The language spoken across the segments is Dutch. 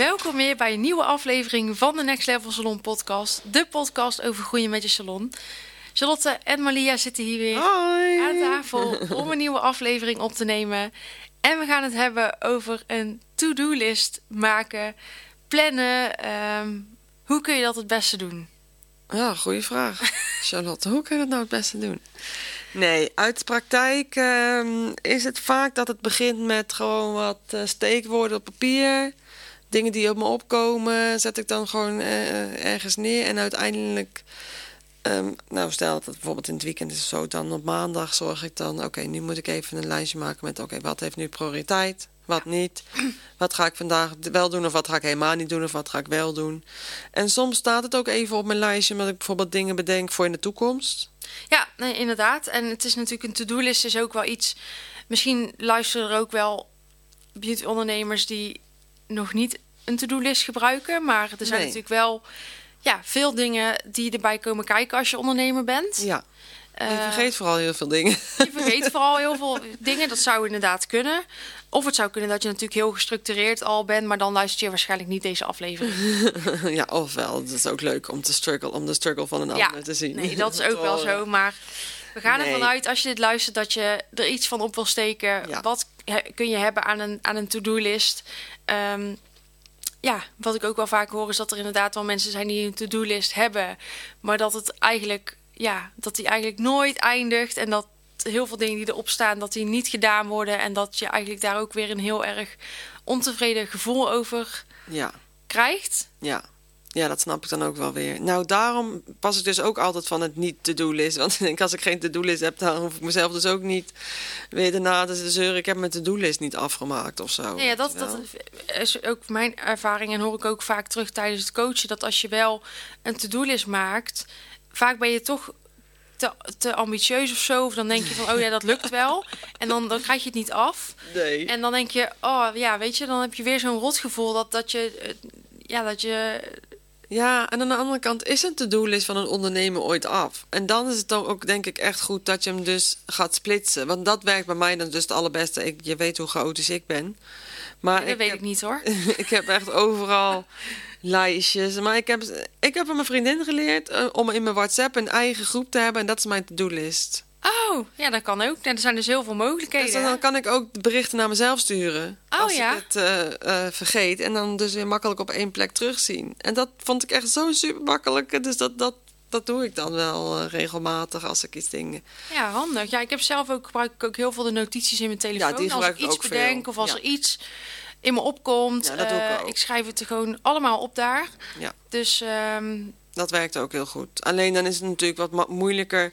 Welkom weer bij een nieuwe aflevering van de Next Level Salon podcast. De podcast over groeien met je salon. Charlotte en Malia zitten hier weer aan tafel om een nieuwe aflevering op te nemen. En we gaan het hebben over een to-do-list maken, plannen. ehm, hoe kun je dat het beste doen? Ja, goede vraag. Charlotte, hoe kun je dat nou het beste doen? Nee, uit de praktijk ehm, is het vaak dat het begint met gewoon wat eh, steekwoorden op papier. Dingen die op me opkomen, zet ik dan gewoon eh, ergens neer. En uiteindelijk, ehm, nou stel dat het bijvoorbeeld in het weekend is of zo, dan op maandag zorg ik dan, oké, nu moet ik even een lijstje maken met, oké, wat heeft nu prioriteit? Wat niet? Wat ga ik vandaag wel doen of wat ga ik helemaal niet doen of wat ga ik wel doen? En soms staat het ook even op mijn lijstje, omdat ik bijvoorbeeld dingen bedenk voor in de toekomst. Ja, nee, inderdaad. En het is natuurlijk een to-do-list is ook wel iets. Misschien luisteren er ook wel beauty-ondernemers die nog niet een to-do-list gebruiken. Maar er zijn Nee. natuurlijk wel ja, veel dingen die erbij komen kijken als je ondernemer bent. Ja, je Eh, vergeet vooral heel veel dingen. Je vergeet vooral heel veel dingen. Dat zou inderdaad kunnen. Of het zou kunnen dat je natuurlijk heel gestructureerd al bent, maar dan luister je waarschijnlijk niet deze aflevering. ja, ofwel, het is ook leuk om, te struggle, om de struggle van een Ja, ander te zien. Nee, dat is ook wel zo. Maar we gaan Nee. ervan uit, als je dit luistert, dat je er iets van op wil steken. Ja. Wat kun je hebben aan een, aan een to-do-list? Ehm, ja, wat ik ook wel vaak hoor, is dat er inderdaad wel mensen zijn die een to-do-list hebben. Maar dat het eigenlijk, ja, dat die eigenlijk nooit eindigt. En dat heel veel dingen die erop staan, dat die niet gedaan worden. En dat je eigenlijk daar ook weer een heel erg ontevreden gevoel over Ja, krijgt. ja. Ja, dat snap ik dan ook wel weer. Nou, daarom pas ik dus ook altijd van het niet to-do-list. Want ik denk, als ik geen to-do-list heb, dan hoef ik mezelf dus ook niet weer daarna te zeuren. Ik heb mijn to-do-list niet afgemaakt of zo. Ja, dat, dat is ook mijn ervaring en hoor ik ook vaak terug tijdens het coachen. Dat als je wel een to-do-list maakt, vaak ben je toch te, te ambitieus of zo. Of dan denk je van, oh ja, dat lukt wel. En dan, dan krijg je het niet af. Nee. En dan denk je, oh ja, weet je, dan heb je weer zo'n rotgevoel dat, dat je... eh, Ja, dat je... Ja, en aan de andere kant is een to-do-list van een ondernemer ooit af. En dan is het dan ook denk ik echt goed dat je hem dus gaat splitsen. Want dat werkt bij mij dan dus het allerbeste. Ik, je weet hoe chaotisch ik ben. Maar dat weet heb- ik niet hoor. ik heb echt overal lijstjes. Maar ik heb, ik heb van mijn vriendin geleerd eh, om in mijn WhatsApp een eigen groep te hebben. En dat is mijn to-do-list. Oh, ja, dat kan ook. Ja, er zijn dus heel veel mogelijkheden. Dus dan kan ik ook de berichten naar mezelf sturen. Oh, als ja? ik het eh, eh, vergeet. En dan dus weer makkelijk op één plek terugzien. En dat vond ik echt zo super makkelijk. Dus dat, dat, dat doe ik dan wel eh, regelmatig als ik iets dingen... Ja, handig. Ja, ik heb zelf ook gebruik ik ook heel veel de notities in mijn telefoon. Ja, die als ik ik iets ook bedenk veel. of als Ja. er iets in me opkomt. Ja, dat doe ik ook. ik schrijf het er gewoon allemaal op daar. Ja. Dus ehm, Dat werkt ook heel goed. Alleen dan is het natuurlijk wat moeilijker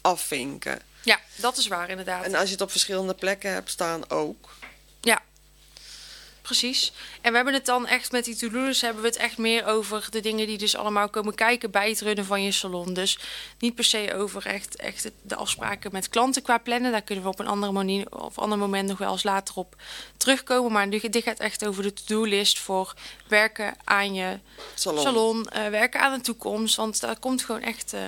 afvinken. Ja, dat is waar inderdaad. En als je het op verschillende plekken hebt staan ook. Ja, precies. En we hebben het dan echt met die to-do's hebben we het echt meer over de dingen die dus allemaal komen kijken bij het runnen van je salon. Dus niet per se over echt, echt de afspraken met klanten qua plannen. Daar kunnen we op een andere manier of ander moment nog wel eens later op terugkomen. Maar nu- dit gaat echt over de to-do-list voor werken aan je Salon. salon, eh, werken aan de toekomst. Want daar komt gewoon echt eh,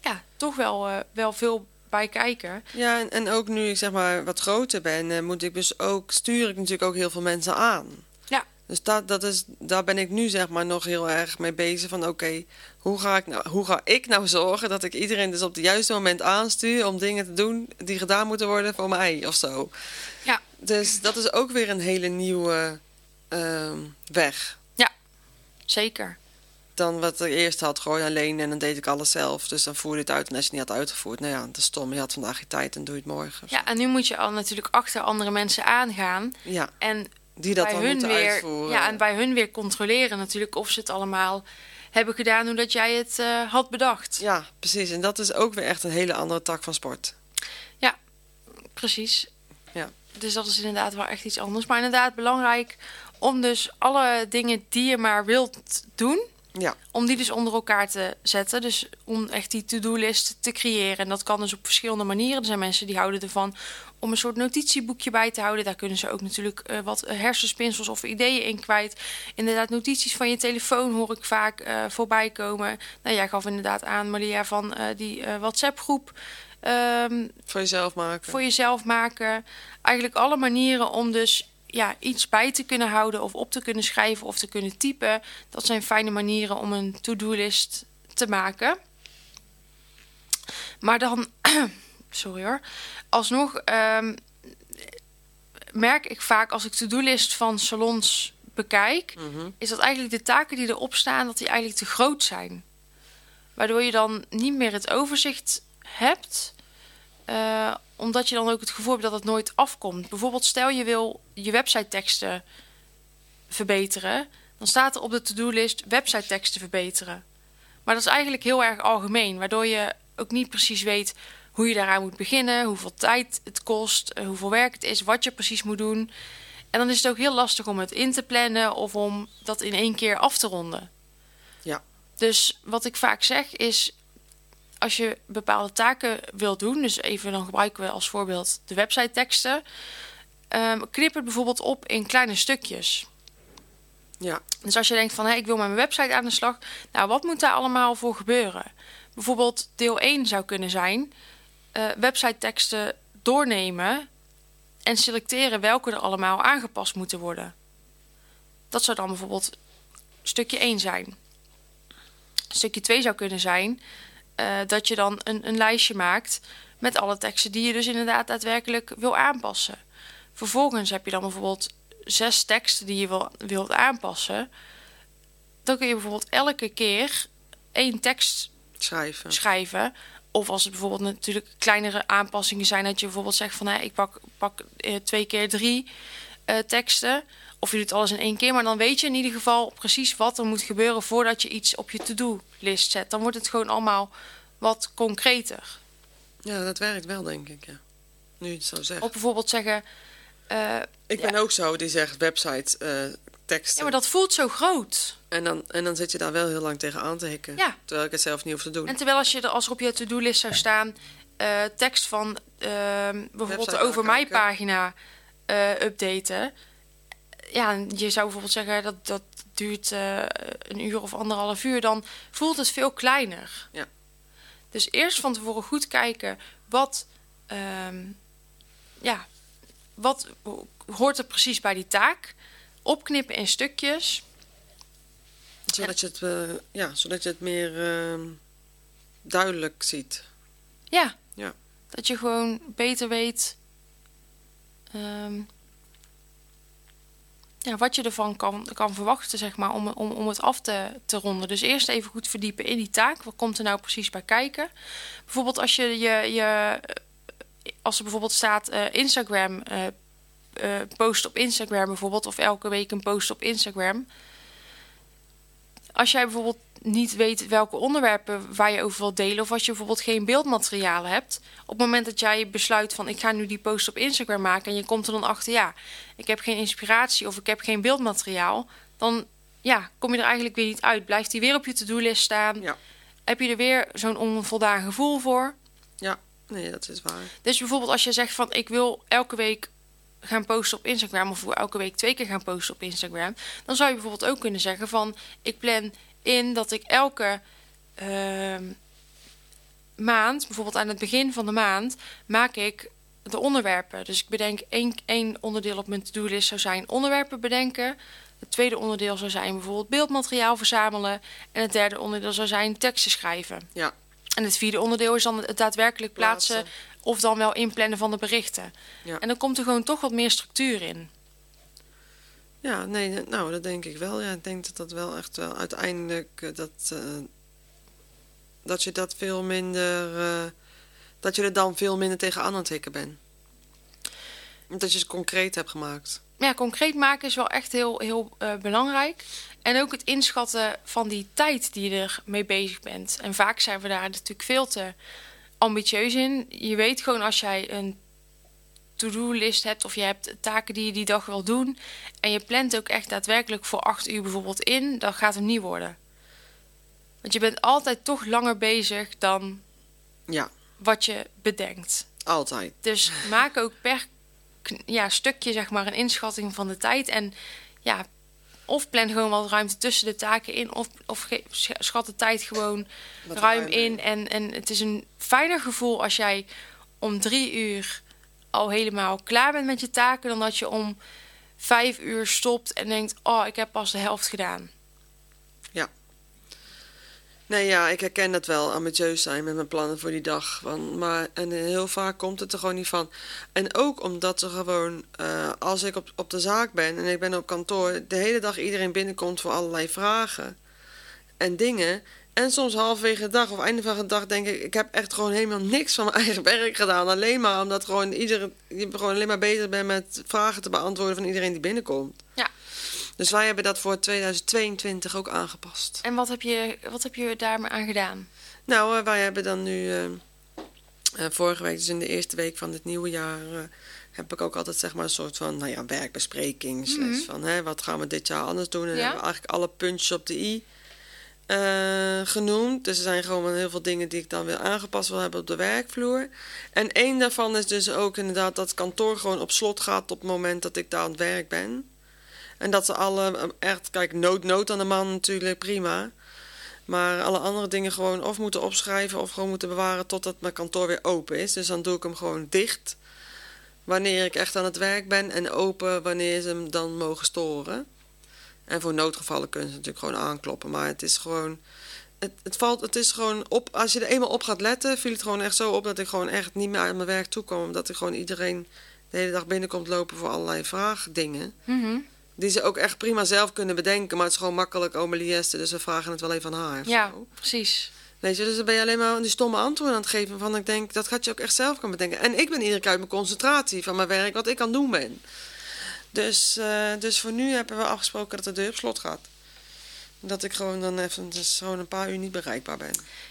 ja, toch wel, eh, wel veel bij kijken. Ja, en, en ook nu ik zeg maar wat groter ben, eh, moet ik dus ook, stuur ik natuurlijk ook heel veel mensen aan. Ja. Dus dat, dat is, daar ben ik nu zeg maar nog heel erg mee bezig van oké, hoe, ga ik nou, hoe ga ik nou zorgen dat ik iedereen dus op het juiste moment aanstuur om dingen te doen die gedaan moeten worden voor mij of zo. Ja. Dus dat is ook weer een hele nieuwe ehm, weg. Zeker. Dan wat ik eerst had, gewoon alleen en dan deed ik alles zelf. Dus dan voerde het uit en als je het niet had uitgevoerd, nou ja, dat is stom. Je had vandaag geen tijd en doe je het morgen. Ja, en nu moet je al natuurlijk achter andere mensen aangaan. ja En die dat bij dan hun moeten weer, uitvoeren. ja, en bij hun weer controleren natuurlijk of ze het allemaal hebben gedaan hoe dat jij het eh, had bedacht. Ja, precies. En dat is ook weer echt een hele andere tak van sport. Ja, Precies. Ja. Dus dat is inderdaad wel echt iets anders. Maar inderdaad belangrijk om dus alle dingen die je maar wilt doen, Ja, om die dus onder elkaar te zetten. Dus om echt die to-do-list te creëren. En dat kan dus op verschillende manieren. Er zijn mensen die houden ervan om een soort notitieboekje bij te houden. Daar kunnen ze ook natuurlijk eh, wat hersenspinsels of ideeën in kwijt. Inderdaad, notities van je telefoon hoor ik vaak eh, voorbij komen. Nou, jij gaf inderdaad aan, Maria, van eh, die WhatsApp-groep. Ehm, voor jezelf maken. voor jezelf maken. Eigenlijk alle manieren om dus ja, iets bij te kunnen houden of op te kunnen schrijven of te kunnen typen. Dat zijn fijne manieren om een to-do-list te maken. Maar dan, sorry hoor, alsnog ehm, merk ik vaak als ik to-do-list van salons bekijk, Mhm. is dat eigenlijk de taken die erop staan, dat die eigenlijk te groot zijn. Waardoor je dan niet meer het overzicht hebt. Eh, omdat je dan ook het gevoel hebt dat het nooit afkomt. Bijvoorbeeld, stel je wil je website teksten verbeteren. Dan staat er op de to-do-list website teksten verbeteren. Maar dat is eigenlijk heel erg algemeen. Waardoor je ook niet precies weet hoe je daaraan moet beginnen. Hoeveel tijd het kost. eh, hoeveel werk het is. Wat je precies moet doen. En dan is het ook heel lastig om het in te plannen. Of om dat in één keer af te ronden. Ja. Dus wat ik vaak zeg is, als je bepaalde taken wilt doen, dus even dan gebruiken we als voorbeeld de website teksten, ehm, knip het bijvoorbeeld op in kleine stukjes. Ja, Dus als je denkt van, hé, ik wil met mijn website aan de slag, nou, wat moet daar allemaal voor gebeuren? Bijvoorbeeld deel 1 zou kunnen zijn, eh website teksten doornemen en selecteren welke er allemaal aangepast moeten worden. Dat zou dan bijvoorbeeld stukje 1 zijn. Stukje 2 zou kunnen zijn eh, dat je dan een, een lijstje maakt met alle teksten die je dus inderdaad daadwerkelijk wil aanpassen. Vervolgens heb je dan bijvoorbeeld zes teksten die je wil, wilt aanpassen. Dan kun je bijvoorbeeld elke keer één tekst schrijven. schrijven. Of als het bijvoorbeeld natuurlijk kleinere aanpassingen zijn, dat je bijvoorbeeld zegt van hé, ik pak, pak eh, twee keer drie eh, teksten. Of je doet alles in één keer, maar dan weet je in ieder geval precies wat er moet gebeuren voordat je iets op je to-do-list zet. Dan wordt het gewoon allemaal wat concreter. Ja, dat werkt wel, denk ik, ja. Nu het zo zegt. Of bijvoorbeeld zeggen, eh, Ik ja. ben ook zo, die zegt website eh, teksten. ja, maar dat voelt zo groot. en, dan, en dan zit je daar wel heel lang tegen aan te hikken. Ja. Terwijl ik het zelf niet hoef te doen. En terwijl als, je er, als er op je to-do-list zou staan eh, tekst van bijvoorbeeld de over mij pagina updaten. Ja, je zou bijvoorbeeld zeggen dat dat duurt eh, een uur of anderhalf uur. Dan voelt het veel kleiner. Ja. Dus eerst van tevoren goed kijken wat, ehm, ja, wat hoort er precies bij die taak. Opknippen in stukjes. Zodat je het, eh, ja, zodat je het meer ehm, duidelijk ziet. Ja. Ja. Dat je gewoon beter weet ehm, ja, wat je ervan kan, kan verwachten, zeg maar, om, om, om het af te, te ronden. Dus eerst even goed verdiepen in die taak. Wat komt er nou precies bij kijken? Bijvoorbeeld als je je, je als er bijvoorbeeld staat eh, Instagram eh, eh, post op Instagram bijvoorbeeld, of elke week een post op Instagram. Als jij bijvoorbeeld niet weet welke onderwerpen waar je over wilt delen, of als je bijvoorbeeld geen beeldmaterialen hebt, op het moment dat jij besluit van ik ga nu die post op Instagram maken en je komt er dan achter, ja, ik heb geen inspiratie of ik heb geen beeldmateriaal, dan ja, kom je er eigenlijk weer niet uit. Blijft die weer op je to-do-list staan? Ja. Heb je er weer zo'n onvoldaan gevoel voor? Ja, nee, dat is waar. Dus bijvoorbeeld als je zegt van ik wil elke week gaan posten op Instagram of elke week twee keer gaan posten op Instagram, dan zou je bijvoorbeeld ook kunnen zeggen van ik plan in dat ik elke ehm, maand, bijvoorbeeld aan het begin van de maand, maak ik de onderwerpen. Dus ik bedenk één, één onderdeel op mijn to-do-list zou zijn onderwerpen bedenken. Het tweede onderdeel zou zijn bijvoorbeeld beeldmateriaal verzamelen. En het derde onderdeel zou zijn teksten schrijven. Ja. En het vierde onderdeel is dan het daadwerkelijk plaatsen, Plaatsen. of dan wel inplannen van de berichten. Ja. En dan komt er gewoon toch wat meer structuur in. Ja, nee, nou, dat denk ik wel. Ja, ik denk dat dat wel echt wel uiteindelijk eh, dat, eh, dat je dat veel minder, eh, dat je er dan veel minder tegenaan aan het hikken bent. Dat je het concreet hebt gemaakt. Ja, concreet maken is wel echt heel, heel belangrijk. En ook het inschatten van die tijd die je ermee bezig bent. En vaak zijn we daar natuurlijk veel te ambitieus in. Je weet gewoon als jij een to-do-list hebt of je hebt taken die je die dag wil doen en je plant ook echt daadwerkelijk voor acht uur bijvoorbeeld in, dan gaat hem niet worden. Want je bent altijd toch langer bezig dan Ja, wat je bedenkt. altijd. Dus maak ook per ja, stukje zeg maar een inschatting van de tijd. En ja, of plan gewoon wat ruimte tussen de taken in. Of, of schat de tijd gewoon Wat ruim ruim in. En, en het is een fijner gevoel als jij om drie uur al helemaal klaar bent met je taken. Dan dat je om vijf uur stopt en denkt, oh, ik heb pas de helft gedaan. Nee, ja, ik herken dat wel, ambitieus zijn met mijn plannen voor die dag. Want, maar, en heel vaak komt het er gewoon niet van. En ook omdat er gewoon, eh, als ik op, op de zaak ben en ik ben op kantoor, de hele dag iedereen binnenkomt voor allerlei vragen en dingen. En soms halverwege de dag of einde van de dag denk ik, ik heb echt gewoon helemaal niks van mijn eigen werk gedaan. Alleen maar omdat gewoon iedere, je gewoon alleen maar bezig bent met vragen te beantwoorden van iedereen die binnenkomt. Ja. Dus wij hebben dat voor 2022 ook aangepast. En wat heb je, wat heb je daar maar aan gedaan? Nou, eh, wij hebben dan nu eh, eh, vorige week, dus in de eerste week van dit nieuwe jaar, heb ik ook altijd zeg maar een soort van nou ja, werkbespreking. slash van hè, wat gaan we dit jaar anders doen? En Mhm. Ja. hebben we eigenlijk alle puntjes op de i eh, genoemd. Dus er zijn gewoon heel veel dingen die ik dan weer aangepast wil hebben op de werkvloer. En één daarvan is dus ook inderdaad dat het kantoor gewoon op slot gaat op het moment dat ik daar aan het werk ben. En dat ze alle eh, echt, kijk, nood, nood aan de man natuurlijk, prima. Maar alle andere dingen gewoon of moeten opschrijven of gewoon moeten bewaren totdat mijn kantoor weer open is. Dus dan doe ik hem gewoon dicht wanneer ik echt aan het werk ben en open wanneer ze hem dan mogen storen. En voor noodgevallen kunnen ze natuurlijk gewoon aankloppen. Maar het is gewoon. Het, het, valt, het is gewoon op. Als je er eenmaal op gaat letten, viel het gewoon echt zo op dat ik gewoon echt niet meer aan mijn werk toe kwam. Omdat ik gewoon iedereen de hele dag binnenkomt lopen voor allerlei vraagdingen. Mhm. Die ze ook echt prima zelf kunnen bedenken. Maar het is gewoon makkelijk oma Lieste, dus we vragen het wel even aan haar. Ja, zo. precies. Weet je, dus dan ben je alleen maar die stomme antwoorden aan het geven. Van ik denk, dat gaat je ook echt zelf kunnen bedenken. En ik ben iedere keer uit mijn concentratie van mijn werk, wat ik aan het doen ben. Dus, eh, dus voor nu hebben we afgesproken dat de deur op slot gaat. Dat ik gewoon dan even dus gewoon een paar uur niet bereikbaar ben.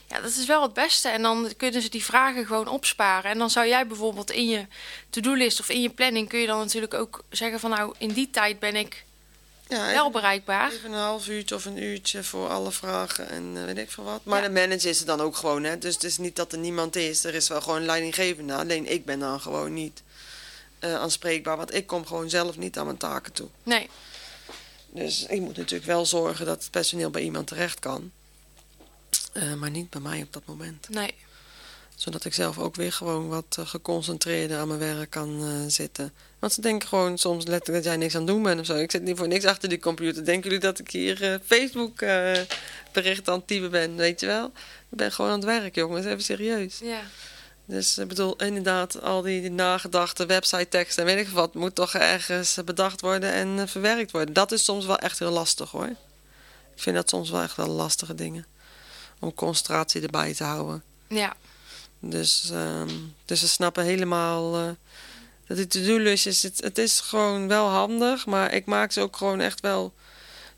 Ja, dat is wel het beste. En dan kunnen ze die vragen gewoon opsparen. En dan zou jij bijvoorbeeld in je to-do-list of in je planning... kun je dan natuurlijk ook zeggen van... nou, in die tijd ben ik Ja, wel bereikbaar. even een half uurtje of een uurtje voor alle vragen en eh, weet ik veel wat. Maar Ja. de manager is er dan ook gewoon, hè. Dus het is niet dat er niemand is. Er is wel gewoon leidinggevende. Alleen ik ben dan gewoon niet eh, aanspreekbaar. Want ik kom gewoon zelf niet aan mijn taken toe. Nee, Dus ik moet natuurlijk wel zorgen dat het personeel bij iemand terecht kan. Eh, maar niet bij mij op dat moment. nee. Zodat ik zelf ook weer gewoon wat eh, geconcentreerder aan mijn werk kan zitten. Want ze denken gewoon soms letterlijk dat jij niks aan het doen bent of zo. Ik zit niet voor niks achter die computer. Denken jullie dat ik hier Facebook berichten aan het typen ben? Weet je wel? Ik ben gewoon aan het werk, jongens. Even serieus. Ja. Dus ik bedoel, inderdaad, al die, nagedachte website teksten en weet ik wat, moet toch ergens bedacht worden en eh, verwerkt worden. Dat is soms wel echt heel lastig hoor. Ik vind dat soms wel echt wel lastige dingen. Om concentratie erbij te houden. Ja. Dus, ehm, dus ze snappen helemaal eh, dat die to-do-listjes, het, het is gewoon wel handig, maar ik maak ze ook gewoon echt wel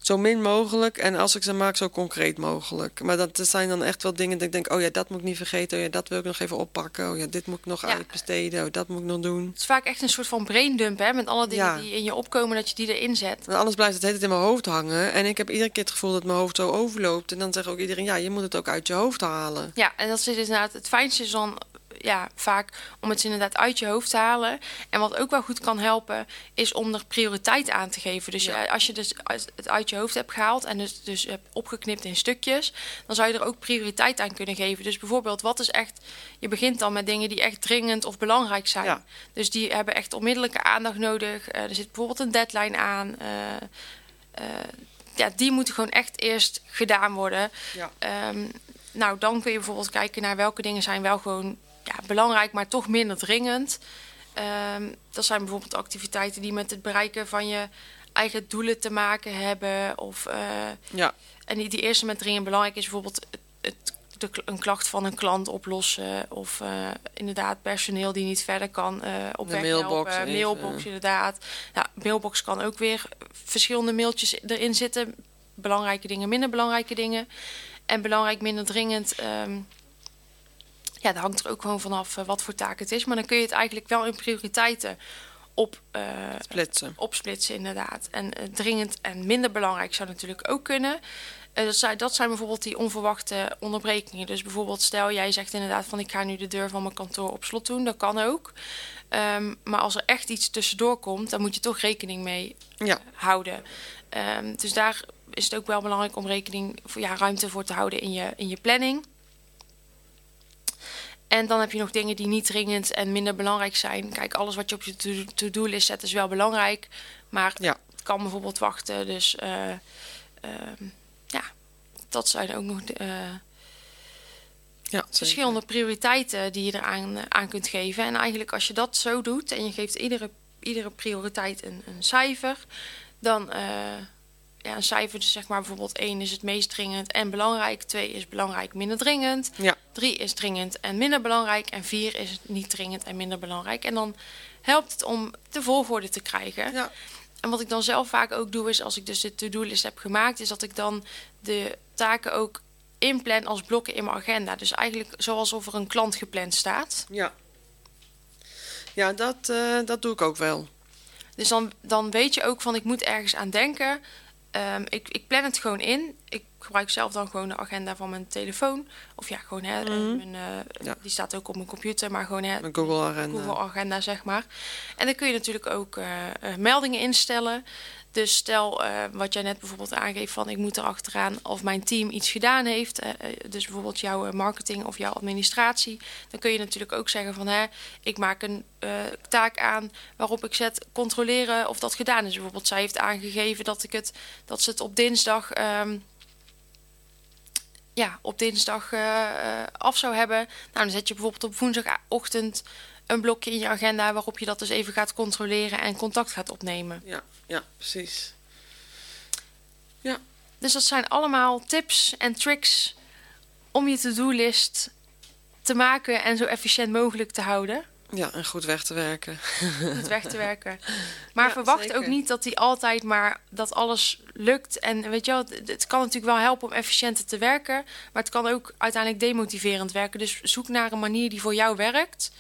zo min mogelijk. En als ik ze maak, zo concreet mogelijk. Maar dat zijn dan echt wel dingen dat ik denk, oh ja, dat moet ik niet vergeten. Oh ja, dat wil ik nog even oppakken. Oh ja, dit moet ik nog Ja. uitbesteden. Oh, dat moet ik nog doen. Het is vaak echt een soort van braindump, hè? Met alle dingen Ja. die in je opkomen, dat je die erin zet. Want anders blijft het hele tijd in mijn hoofd hangen. En ik heb iedere keer het gevoel dat mijn hoofd zo overloopt. En dan zegt ook iedereen, ja, je moet het ook uit je hoofd halen. Ja, en dat is dus inderdaad het fijnste is dan ja, vaak om het inderdaad uit je hoofd te halen. En wat ook wel goed kan helpen, is om er prioriteit aan te geven. Dus Ja. ja, als je dus het uit je hoofd hebt gehaald en dus, dus hebt opgeknipt in stukjes, dan zou je er ook prioriteit aan kunnen geven. Dus bijvoorbeeld, wat is echt. Je begint dan met dingen die echt dringend of belangrijk zijn. Ja. Dus die hebben echt onmiddellijke aandacht nodig. Eh, er zit bijvoorbeeld een deadline aan. eh, eh, ja, die moeten gewoon echt eerst gedaan worden. Ja. Ehm, nou, dan kun je bijvoorbeeld kijken naar welke dingen zijn wel gewoon ja, belangrijk, maar toch minder dringend. Ehm, dat zijn bijvoorbeeld activiteiten die met het bereiken van je eigen doelen te maken hebben. Of, eh, Ja, en die, die eerste met dringend belangrijk is bijvoorbeeld het, het, de, een klacht van een klant oplossen. Of eh, inderdaad personeel die niet verder kan eh op De mailbox helpen. even. Mailbox inderdaad. Nou, mailbox kan ook weer verschillende mailtjes erin zitten. Belangrijke dingen, minder belangrijke dingen. En belangrijk, minder dringend. ehm, Ja, dat hangt er ook gewoon vanaf eh, wat voor taak het is. Maar dan kun je het eigenlijk wel in prioriteiten op, eh, Splitsen. opsplitsen, inderdaad. En eh, dringend en minder belangrijk zou natuurlijk ook kunnen. Dat, zijn, dat zijn bijvoorbeeld die onverwachte onderbrekingen. Dus bijvoorbeeld, stel jij zegt inderdaad van ik ga nu de deur van mijn kantoor op slot doen. Dat kan ook. Ehm, maar als er echt iets tussendoor komt, dan moet je toch rekening mee Ja, houden. Ehm, dus daar is het ook wel belangrijk om rekening voor ja, ruimte voor te houden in je, in je planning. En dan heb je nog dingen die niet dringend en minder belangrijk zijn. Kijk, alles wat je op je to- to-do-list zet is wel belangrijk. Maar Ja. het kan bijvoorbeeld wachten. Dus eh, ehm, ja, dat zijn ook nog de, eh, ja verschillende prioriteiten die je eraan aan kunt geven. En eigenlijk als je dat zo doet en je geeft iedere, iedere prioriteit een, een cijfer, dan eh, ja, een cijfer, dus zeg maar bijvoorbeeld 1 is het meest dringend en belangrijk, 2 is belangrijk, minder dringend, Ja. 3 is dringend en minder belangrijk en 4 is niet dringend en minder belangrijk. En dan helpt het om de volgorde te krijgen. Ja. En wat ik dan zelf vaak ook doe, is als ik dus de to-do-list heb gemaakt, is dat ik dan de taken ook inplan als blokken in mijn agenda. Dus eigenlijk zoals of er een klant gepland staat. Ja, ja dat, eh, dat doe ik ook wel. Dus dan, dan weet je ook van ik moet ergens aan denken. Ehm, ik, ik plan het gewoon in. Ik gebruik zelf dan gewoon de agenda van mijn telefoon. Of ja, gewoon hè, mijn, eh, Ja. die staat ook op mijn computer, maar gewoon hè, Mijn Google Agenda. Google Agenda, zeg maar. En dan kun je natuurlijk ook eh, eh, meldingen instellen. Dus stel eh, wat jij net bijvoorbeeld aangeeft van ik moet er achteraan of mijn team iets gedaan heeft. eh, eh, dus bijvoorbeeld jouw marketing of jouw administratie. Dan kun je natuurlijk ook zeggen van hè, ik maak een taak aan waarop ik zet controleren of dat gedaan is. Bijvoorbeeld zij heeft aangegeven dat ik het dat ze het op dinsdag. ehm, ja, op dinsdag af zou hebben. Nou, dan zet je bijvoorbeeld op woensdagochtend een blokje in je agenda waarop je dat dus even gaat controleren en contact gaat opnemen. Ja, ja, precies. Dus dat zijn allemaal tips en tricks om je to-do-list te maken en zo efficiënt mogelijk te houden. Ja, en goed weg te werken. het weg te werken. Maar Ja, verwacht zeker. ook niet dat die altijd maar dat alles lukt. En weet je wel, het kan natuurlijk wel helpen om efficiënter te werken, maar het kan ook uiteindelijk demotiverend werken. Dus zoek naar een manier die voor jou werkt.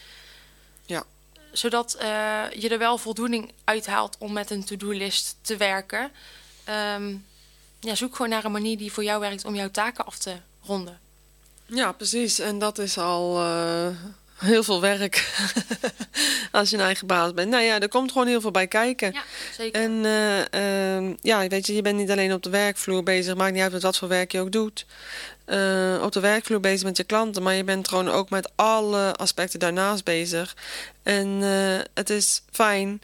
Ja. Zodat eh, je er wel voldoening uithaalt om met een to-do-list te werken. Ehm, ja, zoek gewoon naar een manier die voor jou werkt om jouw taken af te ronden. Ja, precies. En dat is al eh, heel veel werk. Als je een eigen baas bent. Nou ja, er komt gewoon heel veel bij kijken. Ja, zeker. En eh, ehm, ja, weet je, je bent niet alleen op de werkvloer bezig. Maakt niet uit met wat voor werk je ook doet. Eh, op de werkvloer bezig met je klanten. Maar je bent gewoon ook met alle aspecten daarnaast bezig. En eh, het is fijn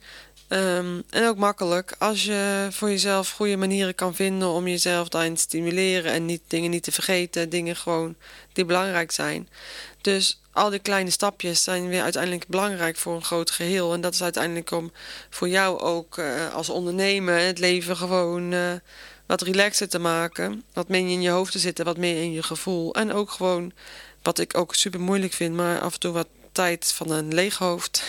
ehm, en ook makkelijk als je voor jezelf goede manieren kan vinden om jezelf daarin te stimuleren. En niet, dingen niet te vergeten. Dingen gewoon die belangrijk zijn. Dus al die kleine stapjes zijn weer uiteindelijk belangrijk voor een groot geheel. En dat is uiteindelijk om voor jou ook eh, als ondernemer het leven gewoon wat relaxer te maken. Wat minder in je hoofd te zitten, wat meer in je gevoel. En ook gewoon, wat ik ook super moeilijk vind, maar af en toe wat tijd van een leeg hoofd.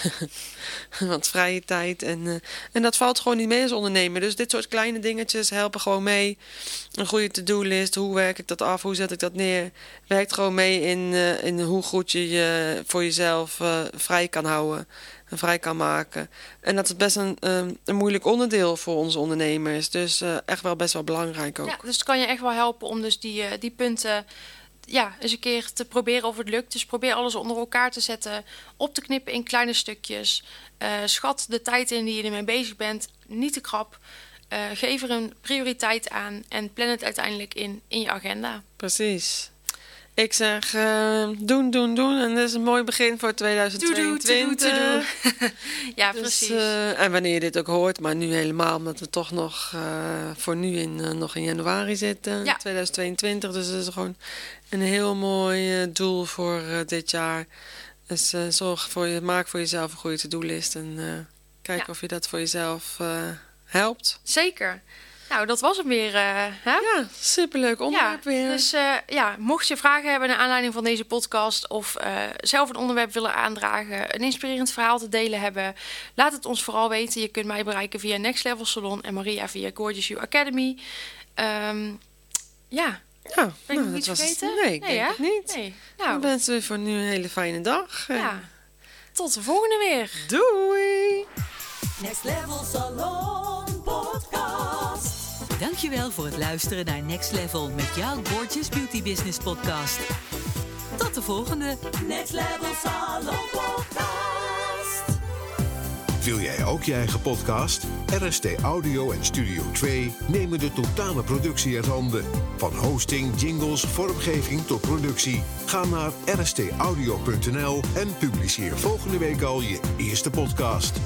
wat vrije tijd. En, eh, en dat valt gewoon niet mee als ondernemer. Dus dit soort kleine dingetjes helpen gewoon mee. Een goede to-do-list. Hoe werk ik dat af? Hoe zet ik dat neer? Werkt gewoon mee in, eh, in hoe goed je je voor jezelf eh, vrij kan houden. En vrij kan maken. En dat is best een, ehm, een moeilijk onderdeel voor onze ondernemers. Dus echt wel best wel belangrijk ook. Ja, dus het kan je echt wel helpen om dus die, die punten ja, eens een keer te proberen of het lukt. Dus probeer alles onder elkaar te zetten, op te knippen in kleine stukjes. Eh, schat de tijd in die je ermee bezig bent, niet te krap. Eh, geef er een prioriteit aan en plan het uiteindelijk in, in je agenda. Precies. Ik zeg eh, doen, doen, doen. En dat is een mooi begin voor 2022. To-do, ja, Dus, precies. eh, en wanneer je dit ook hoort, maar nu helemaal, omdat we toch nog eh, voor nu in, eh, nog in januari zitten, Ja. 2022. Dus dat is gewoon een heel mooi doel voor dit jaar. Dus zorg voor je, maak voor jezelf een goede to-do-list en kijk Ja. of je dat voor jezelf helpt. Zeker. Nou, dat was hem weer. eh, hè? Ja, superleuk onderwerp ja, weer. Dus eh, ja, mocht je vragen hebben naar aanleiding van deze podcast of eh, zelf een onderwerp willen aandragen, een inspirerend verhaal te delen hebben, laat het ons vooral weten. Je kunt mij bereiken via Next Level Salon en Maria via Gorgeous You Academy. Ehm, ja, Ja, Ben ik nou, nog iets dat was het. Nee, ik denk het niet. Nee. Dan Nou, wensen we voor nu een hele fijne dag. Ja. Tot de volgende weer. Doei! Next Level Salon. Dankjewel voor het luisteren naar Next Level met jouw Gorgeous Beauty Business podcast. Tot de volgende! Next Level Salon Podcast. Wil jij ook je eigen podcast? RST Audio en Studio 2 nemen de totale productie uit handen. Van hosting, jingles, vormgeving tot productie. Ga naar rstaudio.nl en publiceer volgende week al je eerste podcast.